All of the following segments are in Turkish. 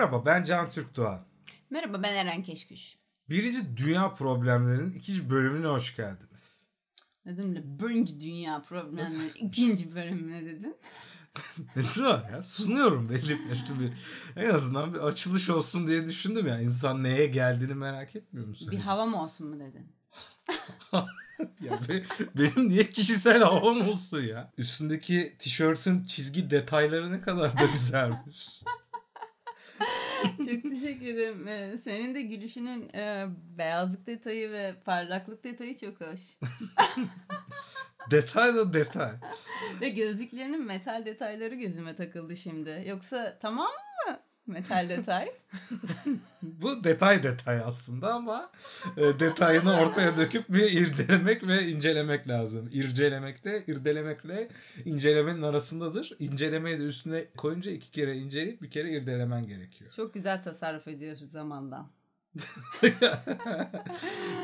Merhaba ben Can Türkdoğan. Merhaba ben Eren Keşküş. Birinci Dünya Problemlerinin ikinci bölümüne hoş geldiniz. Neden öyle birinci dünya problemleri ikinci bölümüne dedin? Nesi var ya? Sunuyorum belli işte bir en azından bir açılış olsun diye düşündüm ya. İnsan neye geldiğini merak etmiyor musun? Bir hava mı olsun mu dedin? ya be- benim niye kişisel havam olsun ya? Üstündeki tişörtün çizgi detayları ne kadar da güzelmiş. Çok teşekkür ederim. Ee, Senin de gülüşünün e, beyazlık detayı ve parlaklık detayı çok hoş. detay da detay. ve gözlüklerinin metal detayları gözüme takıldı şimdi. Yoksa tamam mı metal detay? Bu detay detay aslında ama e, detayını ortaya döküp bir irdelemek ve incelemek lazım. İrcelemek de irdelemekle incelemenin arasındadır. İncelemeyi de üstüne koyunca iki kere inceleyip bir kere irdelemen gerekiyor. çok güzel tasarruf ediyoruz zamandan.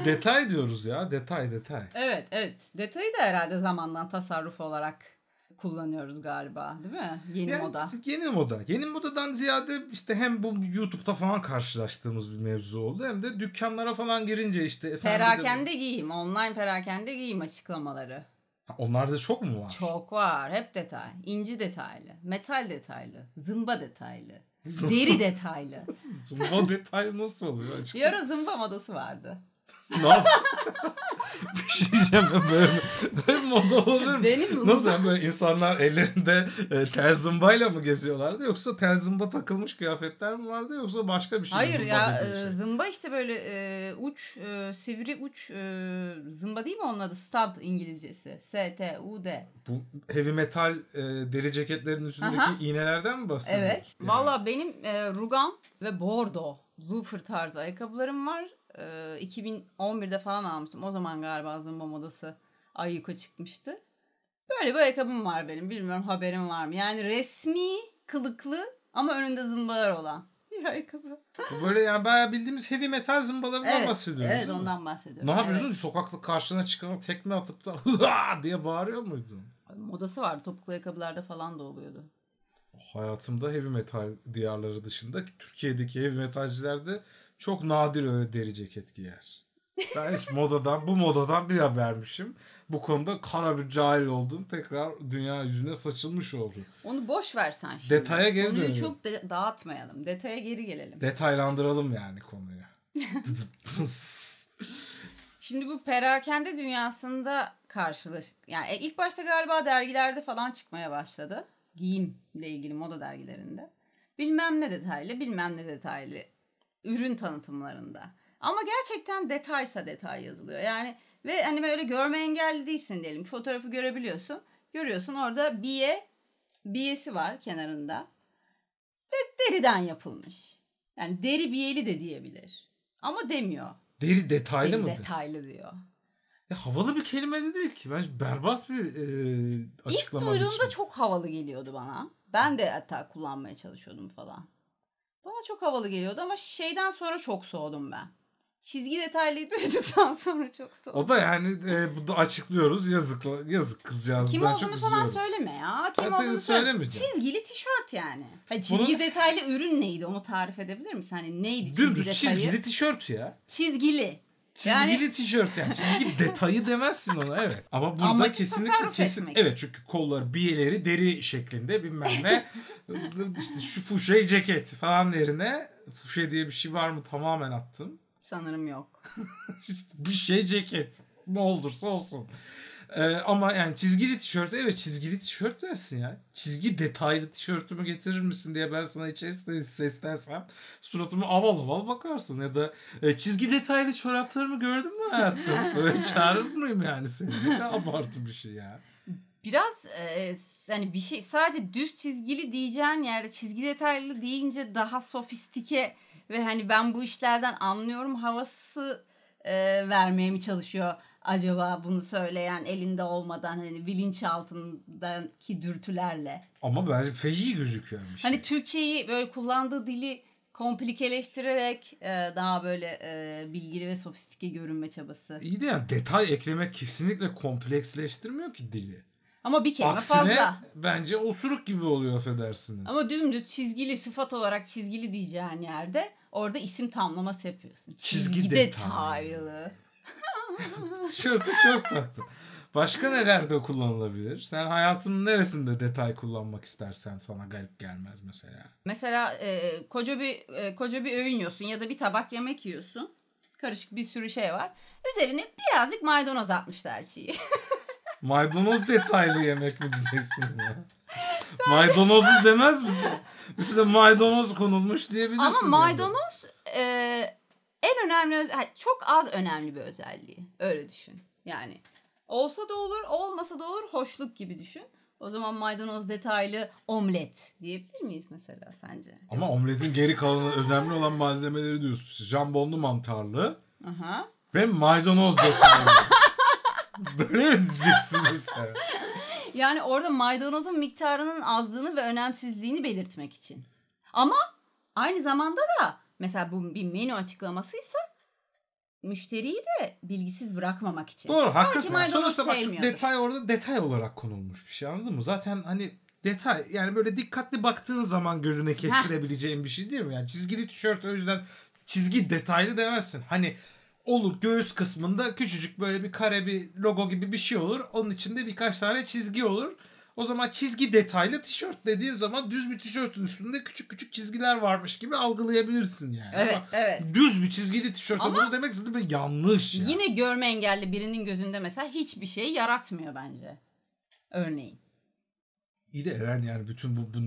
detay diyoruz ya detay detay. Evet evet detayı da herhalde zamandan tasarruf olarak kullanıyoruz galiba değil mi? Yeni Yani moda. Yeni moda. Yeni modadan ziyade işte hem bu YouTube'da falan karşılaştığımız bir mevzu oldu hem de dükkanlara falan girince işte efendim de- Perakende giyim, online perakende giyim açıklamaları. Ha, Onlarda çok mu var? Çok var. Hep detay. İnci detaylı, metal detaylı, zımba detaylı, deri detaylı. Zımba detay nasıl oluyor? Bir ara zımba modası vardı. Ne bir şey diyeceğim ya böyle, böyle moda olabilir mi? Benim Nasıl yani böyle insanlar ellerinde e, tel zımbayla mı geziyorlardı yoksa tel zımba takılmış kıyafetler mi vardı yoksa başka bir şey Hayır zımba ya e, şey? zımba işte böyle e, uç, e, sivri uç e, zımba değil mi onun adı? Stud İngilizcesi. S-T-U-D. Bu heavy metal e, deri ceketlerin üstündeki Aha. iğnelerden mi bahsediyorsun? Evet. Valla benim e, rugan ve bordo loafer tarzı ayakkabılarım var. E, 2011'de falan almıştım. O zaman galiba zımba modası ayyuka çıkmıştı. Böyle bir ayakkabım var benim. Bilmiyorum haberim var mı? Yani resmi kılıklı ama önünde zımbalar olan bir ayakkabı. Böyle yani bayağı bildiğimiz heavy metal zımbalarından Evet, bahsediyoruz. evet ondan bahsediyorum. Ne yapıyordun? Evet. Sokakta karşına çıkana tekme atıp da diye bağırıyor muydun? Modası vardı. Topuklu ayakkabılarda falan da oluyordu. Hayatımda heavy metal diyarları dışında ki Türkiye'deki heavy metalciler de çok nadir öyle deri ceket giyer. Ben hiç modadan, bu modadan bir habermişim. Bu konuda kara bir cahil oldum. Tekrar dünya yüzüne saçılmış oldu. Onu boş ver sen şimdi. Detaya geri Konuyu dönelim. çok de- dağıtmayalım. Detaya geri gelelim. Detaylandıralım yani konuyu. Şimdi bu perakende dünyasında karşılaş yani e, ilk başta galiba dergilerde falan çıkmaya başladı. Giyimle ilgili moda dergilerinde. Bilmem ne detaylı, bilmem ne detaylı ürün tanıtımlarında. Ama gerçekten detaysa detay yazılıyor. Yani ve hani böyle görme engelli değilsin diyelim. Bir fotoğrafı görebiliyorsun. Görüyorsun orada biye biyesi var kenarında. Ve deriden yapılmış. Yani deri biyeli de diyebilir. Ama demiyor. Deri detaylı Deri mı? detaylı diyor. Ya havalı bir kelime de değil ki. Bence berbat bir e, İlk açıklama duyduğumda biçimi. çok havalı geliyordu bana. Ben de hatta kullanmaya çalışıyordum falan. Bana çok havalı geliyordu ama şeyden sonra çok soğudum ben. Çizgi detaylıyı duyduktan sonra çok soğudum. O da yani e, bu da açıklıyoruz. Yazık yazık kızcağız. Kim ben olduğunu çok falan üzülüyorum. söyleme ya. Kim Ben olduğunu söyle. Çizgili tişört yani. Hayır, çizgi Bunu- detaylı ürün neydi onu tarif edebilir misin? Hani neydi çizgi Dümdüz detayı? çizgili tişört ya. Çizgili. Çizgili tişört yani. Çizgi detayı demezsin ona evet. Ama burada Amacı kesinlikle kesin etmek. evet çünkü kolları biyeleri deri şeklinde bilmem ne işte şu fuşe ceket falan yerine fuşe diye bir şey var mı tamamen attım. Sanırım yok. İşte bir şey ceket. Ne olursa olsun. Ee, ama yani çizgili tişört evet çizgili tişört dersin ya. Çizgi detaylı tişörtümü getirir misin diye ben sana içerisinde seslensem suratıma aval aval bakarsın. Ya da e, çizgi detaylı çoraplarımı gördün mü hayatım? Böyle çağırır mıyım yani seni? Ne abartı bir şey ya. Biraz e, hani bir şey sadece düz çizgili diyeceğin yerde çizgi detaylı deyince daha sofistike ve hani ben bu işlerden anlıyorum havası e, vermeye mi çalışıyor acaba bunu söyleyen elinde olmadan hani bilinçaltındaki dürtülerle. Ama bence feci gözüküyor bir şey. Hani Türkçeyi böyle kullandığı dili komplikeleştirerek e, daha böyle e, bilgili ve sofistike görünme çabası. İyi de yani detay eklemek kesinlikle kompleksleştirmiyor ki dili. Ama bir kelime Aksine fazla. bence osuruk gibi oluyor affedersiniz. Ama dümdüz çizgili sıfat olarak çizgili diyeceğin yerde orada isim tamlaması yapıyorsun. Çizgi detaylı. Tişörtü çok taktın. Başka nelerde kullanılabilir? Sen hayatının neresinde detay kullanmak istersen sana garip gelmez mesela. Mesela e, koca bir e, koca bir öğün yiyorsun ya da bir tabak yemek yiyorsun. Karışık bir sürü şey var. Üzerine birazcık maydanoz atmışlar çiğ. Maydanoz detaylı yemek mi diyeceksin ya? Maydanozlu demez misin? Üstüne maydanoz konulmuş diyebilirsin. Ama yani. maydanoz e, en önemli çok az önemli bir özelliği. Öyle düşün. Yani olsa da olur, olmasa da olur. Hoşluk gibi düşün. O zaman maydanoz detaylı omlet diyebilir miyiz mesela sence? Ama omletin geri kalanı önemli olan malzemeleri diyorsun. İşte jambonlu mantarlı Aha. ve maydanoz detaylı. Böyle mi diyeceksin mesela? Yani orada maydanozun miktarının azlığını ve önemsizliğini belirtmek için. Ama aynı zamanda da mesela bu bir menü açıklamasıysa müşteriyi de bilgisiz bırakmamak için. Doğru haklısın. Sonuçta bak çok detay orada detay olarak konulmuş bir şey anladın mı? Zaten hani detay yani böyle dikkatli baktığın zaman gözüne kestirebileceğin bir şey değil mi? Yani çizgili tişört o yüzden çizgi detaylı demezsin. Hani olur göğüs kısmında küçücük böyle bir kare bir logo gibi bir şey olur. Onun içinde birkaç tane çizgi olur. O zaman çizgi detaylı tişört dediğin zaman düz bir tişörtün üstünde küçük küçük çizgiler varmış gibi algılayabilirsin yani. Evet, Ama evet. düz bir çizgili tişörte Ama bunu demek zaten yanlış ya. Yine görme engelli birinin gözünde mesela hiçbir şey yaratmıyor bence. Örneğin. İyi de Eren yani bütün bu, bu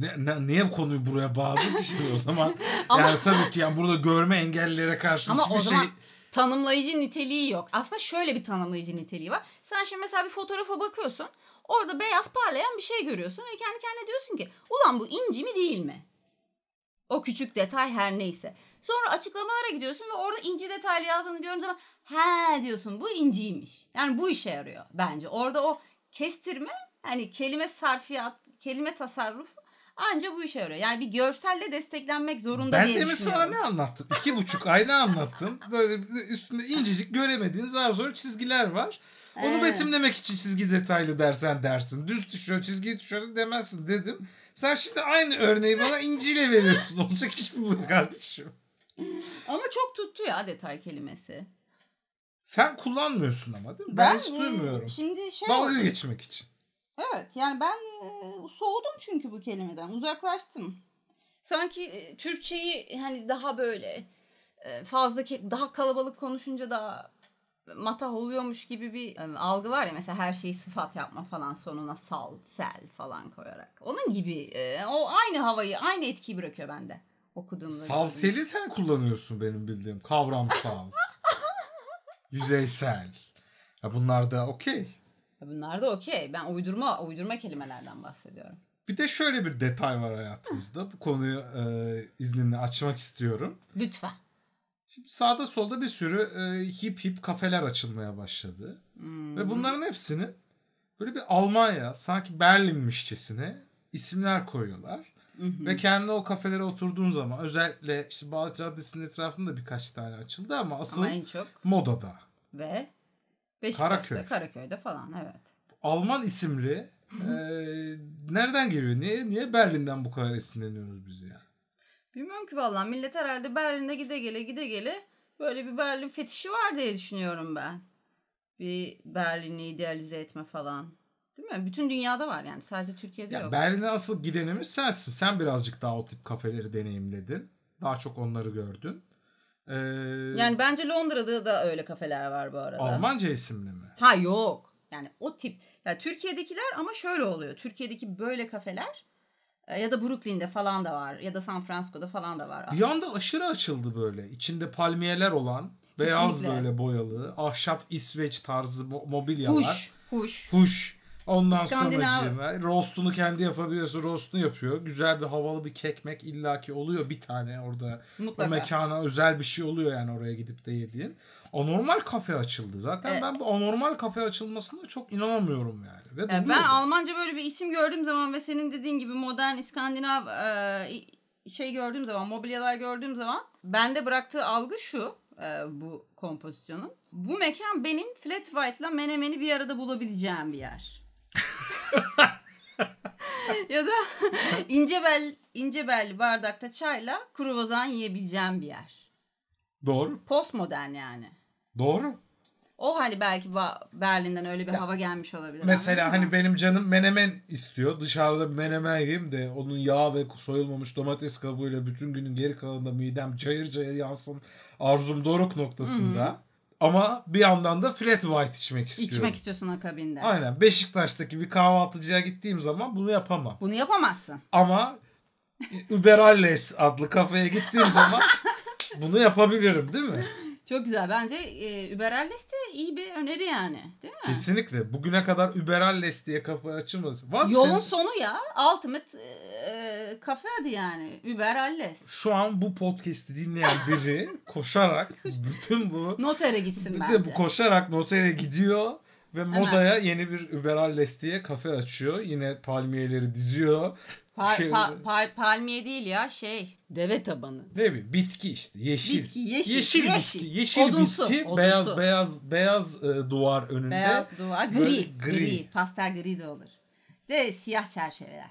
ne, ne, niye bu konuyu buraya bağladın ki şimdi o zaman? Ama- yani tabii ki yani burada görme engellilere karşı Ama hiçbir o zaman şey tanımlayıcı niteliği yok. Aslında şöyle bir tanımlayıcı niteliği var. Sen şimdi mesela bir fotoğrafa bakıyorsun. Orada beyaz parlayan bir şey görüyorsun ve kendi kendine diyorsun ki ulan bu inci mi değil mi? O küçük detay her neyse. Sonra açıklamalara gidiyorsun ve orada inci detaylı yazdığını gördüğün zaman he diyorsun bu inciymiş. Yani bu işe yarıyor bence. Orada o kestirme hani kelime sarfiyat, kelime tasarruf anca bu işe yarıyor. Yani bir görselle desteklenmek zorunda ben diye demin sana düşünüyorum. ne anlattım? İki buçuk ay ne anlattım? Böyle üstünde incecik göremediğin zar zor çizgiler var. Onu Evet. betimlemek için çizgi detaylı dersen dersin. Düz tişört, çizgi tişört demezsin dedim. Sen şimdi aynı örneği bana inciyle veriyorsun. Olacak iş mi bu kardeşim? Ama çok tuttu ya detay kelimesi. Sen kullanmıyorsun ama değil mi? Ben, hiç e, duymuyorum. Şimdi şey Dalga geçmek için. Evet yani ben soğudum çünkü bu kelimeden uzaklaştım. Sanki Türkçeyi hani daha böyle fazla daha kalabalık konuşunca daha matah oluyormuş gibi bir algı var ya mesela her şeyi sıfat yapma falan sonuna sal, sel falan koyarak. Onun gibi o aynı havayı aynı etkiyi bırakıyor bende okuduğumda. Salseli sen kullanıyorsun benim bildiğim. Kavramsal. yüzeysel. Ya bunlar da okey. Bunlar da okey. Ben uydurma uydurma kelimelerden bahsediyorum. Bir de şöyle bir detay var hayatımızda. Bu konuyu e, izninle açmak istiyorum. Lütfen. Şimdi sağda solda bir sürü e, hip hip kafeler açılmaya başladı. Ve bunların hepsini böyle bir Almanya sanki Berlinmişçesine isimler koyuyorlar. Ve kendi o kafelere oturduğun zaman özellikle işte Bağdat Caddesi'nin etrafında birkaç tane açıldı ama asıl Ama en çok modada. ve Beşiktaş'ta, Karaköy. Karaköy'de falan evet. Alman isimli e, nereden geliyor? Niye niye Berlin'den bu kadar esinleniyoruz biz ya? Bilmiyorum ki vallahi millet herhalde Berlin'de gide gele gide gele böyle bir Berlin fetişi var diye düşünüyorum ben. Bir Berlin'i idealize etme falan. Değil mi? Bütün dünyada var yani sadece Türkiye'de Ya yok. Berlin'e asıl gidenimiz sensin. Sen birazcık daha o tip kafeleri deneyimledin. Daha çok onları gördün. Ee, Yani bence Londra'da da öyle kafeler var bu arada. Almanca isimli mi? Ha yok. Yani o tip. Ya Türkiye'dekiler ama şöyle oluyor. Türkiye'deki böyle kafeler e, ya da Brooklyn'de falan da var ya da San Francisco'da falan da var. Bir anda aşırı açıldı böyle. İçinde palmiyeler olan, beyaz Kesinlikle. böyle boyalı, ahşap İsveç tarzı mo- mobilyalar. Huş. Huş. Huş. Ondan İskandinav- sonra roastunu kendi yapabiliyorsun. Roastunu yapıyor. Güzel bir havalı bir kekmek illaki oluyor bir tane orada. Mutlaka. O mekana özel bir şey oluyor yani oraya gidip de yediğin. Anormal kafe açıldı. Zaten Evet. ben bu anormal kafe açılmasına çok inanamıyorum yani. Ve Yani ben. Almanca böyle bir isim gördüğüm zaman ve senin dediğin gibi modern İskandinav e, şey gördüğüm zaman, mobilyalar gördüğüm zaman bende bıraktığı algı şu e, bu kompozisyonun. Bu mekan benim Flat White'la Menemen'i bir arada bulabileceğim bir yer. ya da ince bel ince belli bardakta çayla kruvazan yiyebileceğim bir yer. Doğru. Postmodern yani. Doğru. O hani belki Berlin'den öyle bir hava gelmiş olabilir. Mesela hani benim canım menemen istiyor. Dışarıda bir menemen yiyeyim de onun yağ ve soyulmamış domates kabuğuyla bütün günün geri kalanında midem cayır cayır yansın. Arzum doruk noktasında. Ama bir yandan da flat white içmek istiyorum. içmek istiyorsun akabinde. Aynen. Beşiktaş'taki bir kahvaltıcıya gittiğim zaman bunu yapamam. Bunu yapamazsın. Ama Uberalles adlı kafeye gittiğim zaman bunu yapabilirim değil mi? Çok güzel. Bence e, Uberalles de iyi bir öneri yani. Değil mi? Kesinlikle. Bugüne kadar Uberalles diye kapı açılmaz. Var Yolun senin- sonu ya. Ultimate e, kafe adı yani. Uberalles. şu an bu podcast'i dinleyen biri koşarak bütün bu Notere gitsin bütün bence. bu koşarak notere gidiyor ve modaya yeni bir Uberalles diye kafe açıyor. Yine palmiyeleri diziyor. Pa- Şey- pa- pa- palmiye değil ya şey. Deve tabanı. ne bileyim bitki işte yeşil. Bitki, yeşil, yeşil, yeşil. bitki, yeşil Odunsu, bitki, odunsu. beyaz beyaz beyaz e, duvar önünde. Beyaz duvar. Böyle Gri, gri. Pastel gri de olur. Ve siyah çerçeveler.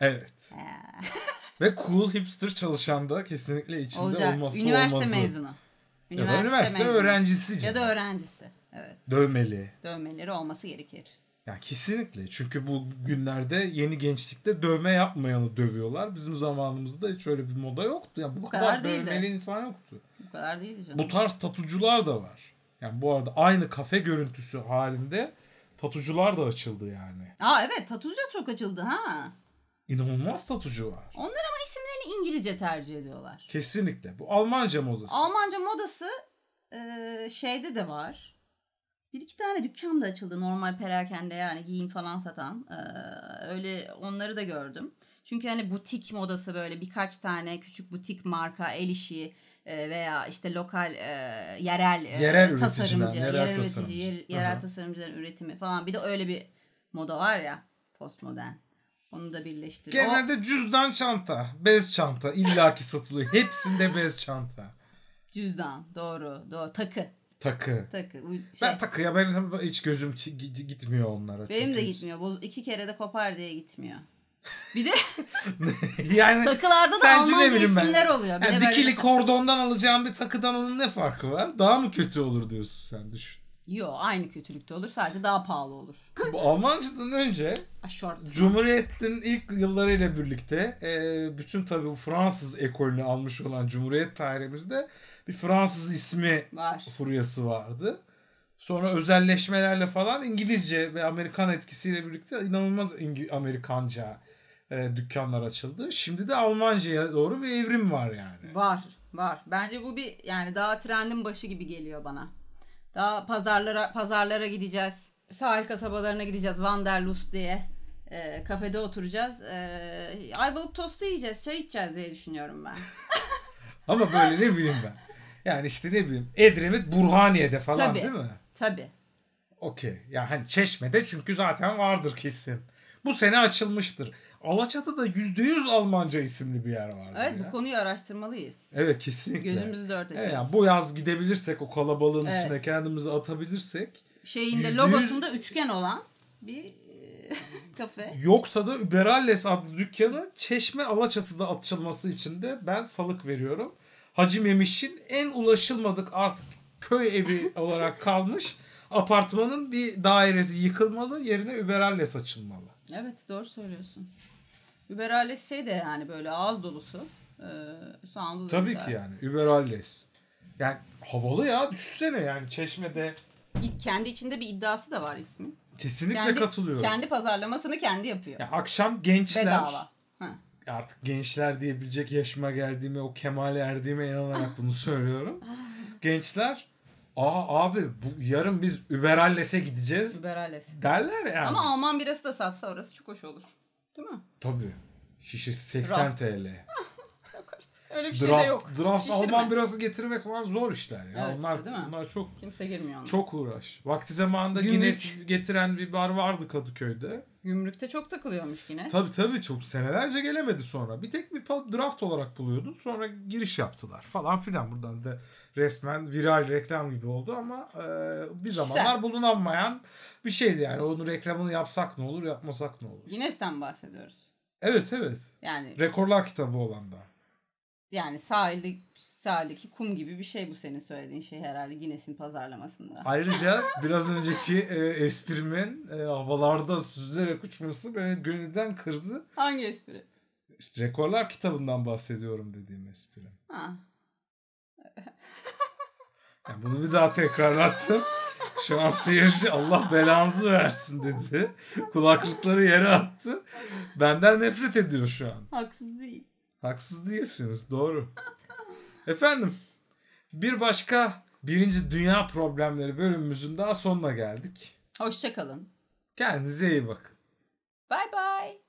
Evet. Ve cool hipster çalışan da kesinlikle içinde Olacak. olması Üniversite olması. mezunu. Ya da üniversite mezunu. öğrencisi. Ya da öğrencisi. Evet. Dövmeli. Dövmeleri olması gerekir. Ya kesinlikle. Çünkü bu günlerde yeni gençlikte dövme yapmayanı dövüyorlar. Bizim zamanımızda hiç öyle bir moda yoktu. Yani bu, Bu kadar, kadar değildi. dövmeli insan yoktu. Bu kadar değildi canım. Bu tarz tatucular da var. Yani bu arada aynı kafe görüntüsü halinde tatucular da açıldı yani. Aa evet tatucu çok açıldı ha. İnanılmaz tatucu var. Onlar ama isimlerini İngilizce tercih ediyorlar. Kesinlikle. Bu Almanca modası. Almanca modası e, şeyde de var. Bir iki tane dükkan da açıldı normal perakende yani giyim falan satan. E, öyle onları da gördüm. Çünkü hani butik modası böyle birkaç tane küçük butik marka, el işi e, veya işte lokal e, yerel, e, Yerel tasarımcı, yerel yerel, tasarımcı. yerel Aha. tasarımcıların üretimi falan. Bir de öyle bir moda var ya postmodern. Onu da birleştir. O- Genelde cüzdan çanta, bez çanta illaki satılıyor. Hepsinde bez çanta. cüzdan doğru doğru takı Takı. takı. Şey, Ben takıya benim hiç gözüm gitmiyor onlara. benim de gitmiyor. Bu iki kere de kopar diye gitmiyor. Bir de yani takılarda da Almanca bileyim ben? isimler oluyor. Bir Yani böyle dikili mesela- kordondan alacağım bir takıdan onun ne farkı var? Daha mı kötü olur diyorsun sen düşün. Yo aynı kötülükte olur sadece daha pahalı olur. Bu Almancadan önce Şort. Cumhuriyet'in ilk yıllarıyla birlikte e, bütün tabii bu Fransız ekolünü almış olan Cumhuriyet tarihimizde bir Fransız ismi Var. furyası vardı. Sonra özelleşmelerle falan İngilizce ve Amerikan etkisiyle birlikte inanılmaz İngi- Amerikanca e, dükkanlar açıldı. Şimdi de Almanca'ya doğru bir evrim var yani. Var. Var. Bence bu bir yani daha trendin başı gibi geliyor bana. Daha pazarlara pazarlara gideceğiz. Sahil kasabalarına gideceğiz. Wanderlust diye. E, kafede oturacağız. E, ayvalık tostu yiyeceğiz. Çay içeceğiz diye düşünüyorum ben. Ama böyle ne bileyim ben. Yani işte ne bileyim Edremit Burhaniye'de falan Tabii. değil mi? Tabii. Okey. Ya hani Çeşme'de çünkü zaten vardır kesin. Bu sene açılmıştır. Alaçatı'da %100 Almanca isimli bir yer vardı Evet ya. bu konuyu araştırmalıyız. Evet kesinlikle. Gözümüzü dört açacağız. Evet, yani bu yaz gidebilirsek o kalabalığın Evet. içine kendimizi atabilirsek Şeyinde Yüzde logosunda üçgen olan bir e, kafe. yoksa da Uberalles adlı dükkanı Çeşme Alaçatı'da açılması için de ben salık veriyorum. Hacı Memiş'in en ulaşılmadık artık köy evi olarak kalmış apartmanın bir dairesi yıkılmalı yerine Uberalles açılmalı. Evet doğru söylüyorsun. Uberales şey de yani böyle ağız dolusu. Ee, sound'u da Tabii ki yani Uberalles. Yani havalı ya düşünsene yani Çeşme'de kendi içinde bir iddiası da var ismin. kesinlikle Kendi, katılıyorum. kendi pazarlamasını kendi yapıyor. Yani akşam gençler Bedava. Ha. artık gençler diyebilecek yaşıma geldiğime o kemale erdiğime inanarak bunu söylüyorum. gençler aa abi bu yarın biz Uberalles'e gideceğiz Uberales. derler yani. Ama Alman birası da satsa orası çok hoş olur. Değil mi? Tabii. Şişesi 80 Raft. TL. Öyle bir şey draft, de yok. Draft Şişirme. Alman birası getirmek falan zor işler ya. Evet onlar işte, değil mi? onlar çok Kimse girmiyor ona. çok uğraş. Vakti zamanında Gümrük. Guinness getiren bir bar vardı Kadıköy'de. Gümrükte çok takılıyormuş yine. Tabii tabii çok senelerce gelemedi sonra. Bir tek bir draft olarak buluyordu. Sonra giriş yaptılar falan filan. Buradan da resmen viral reklam gibi oldu ama e, bir zamanlar bulunamayan bir şeydi yani. Onun reklamını yapsak ne olur, yapmasak ne olur. Guinness'ten bahsediyoruz. Evet evet. Yani Rekorlar kitabı olan da. Yani sahilde sahildeki kum gibi bir şey bu senin söylediğin şey herhalde Guinness'in pazarlamasında. Ayrıca biraz önceki e, esprimin e, havalarda süzerek uçması beni gönülden kırdı. Hangi espri? Rekorlar kitabından bahsediyorum dediğim espri. Ha. Yani bunu bir daha tekrarlattım. Şu an seyirci Allah belanızı versin dedi. Kulaklıkları yere attı. Benden nefret ediyor şu an. Haksız değil. Haksız değilsiniz doğru. Efendim bir başka birinci dünya problemleri bölümümüzün daha sonuna geldik. Hoşçakalın. Kendinize iyi bakın. Bye bye.